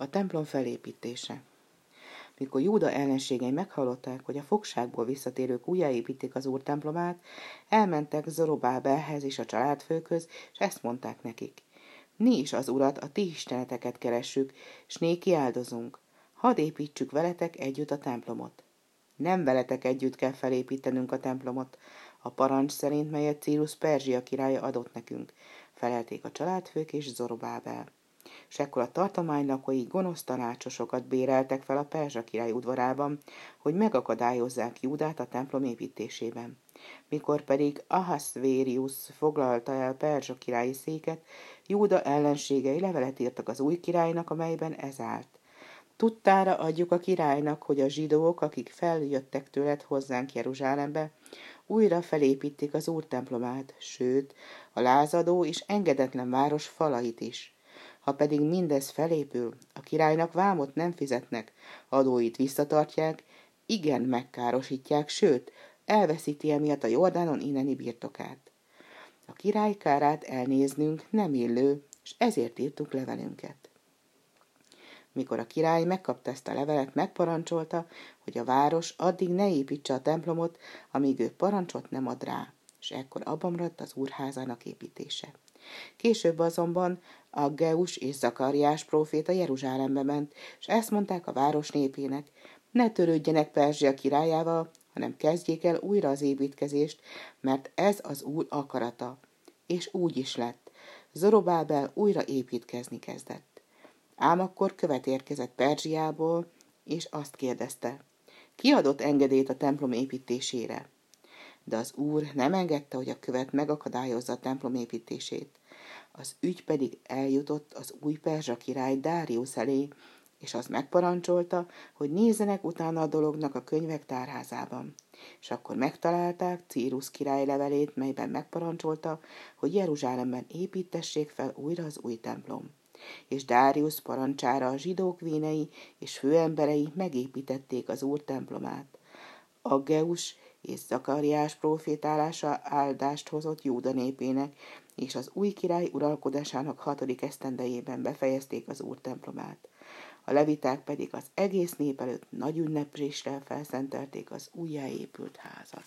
A templom felépítése. Mikor Júda ellenségei meghallották, hogy a fogságból visszatérők újjáépítik az úr templomát, elmentek Zorobábelhez és a családfőköz, és ezt mondták nekik. Mi is az urat, a ti isteneteket keressük, s néki áldozunk. Hadd építsük veletek együtt a templomot. Nem veletek együtt kell felépítenünk a templomot, a parancs szerint, melyet Círus Perzsia királya adott nekünk, felelték a családfők és Zorobábel és ekkor a tartomány lakói gonosz tanácsosokat béreltek fel a Perzsa király udvarában, hogy megakadályozzák Júdát a templom építésében. Mikor pedig Ahasvérius foglalta el Perzsa királyi széket, Júda ellenségei levelet írtak az új királynak, amelyben ez állt. Tudtára adjuk a királynak, hogy a zsidók, akik feljöttek tőled hozzánk Jeruzsálembe, újra felépítik az úr templomát, sőt, a lázadó és engedetlen város falait is. Ha pedig mindez felépül, a királynak vámot nem fizetnek, adóit visszatartják, igen megkárosítják, sőt, elveszíti emiatt a Jordánon inneni birtokát. A király kárát elnéznünk nem illő, és ezért írtuk levelünket. Mikor a király megkapta ezt a levelet, megparancsolta, hogy a város addig ne építse a templomot, amíg ő parancsot nem ad rá, és ekkor abban maradt az úrházának építése. Később azonban a Geus és Zakariás próféta Jeruzsálembe ment, és ezt mondták a város népének, ne törődjenek Perzsia királyával, hanem kezdjék el újra az építkezést, mert ez az úr akarata. És úgy is lett. Zorobábel újra építkezni kezdett. Ám akkor követ érkezett Perzsiából, és azt kérdezte, ki adott engedélyt a templom építésére? De az úr nem engedte, hogy a követ megakadályozza a templom építését. Az ügy pedig eljutott az új perzsa király Dárius elé, és az megparancsolta, hogy nézzenek utána a dolognak a könyvek tárházában. És akkor megtalálták Círus király levelét, melyben megparancsolta, hogy Jeruzsálemben építessék fel újra az új templom. És Dárius parancsára a zsidók vénei és főemberei megépítették az úr templomát. Aggeus és Zakariás profétálása áldást hozott Júda népének, és az új király uralkodásának hatodik esztendejében befejezték az úr templomát. A leviták pedig az egész nép előtt nagy ünnepléssel felszentelték az újjáépült házat.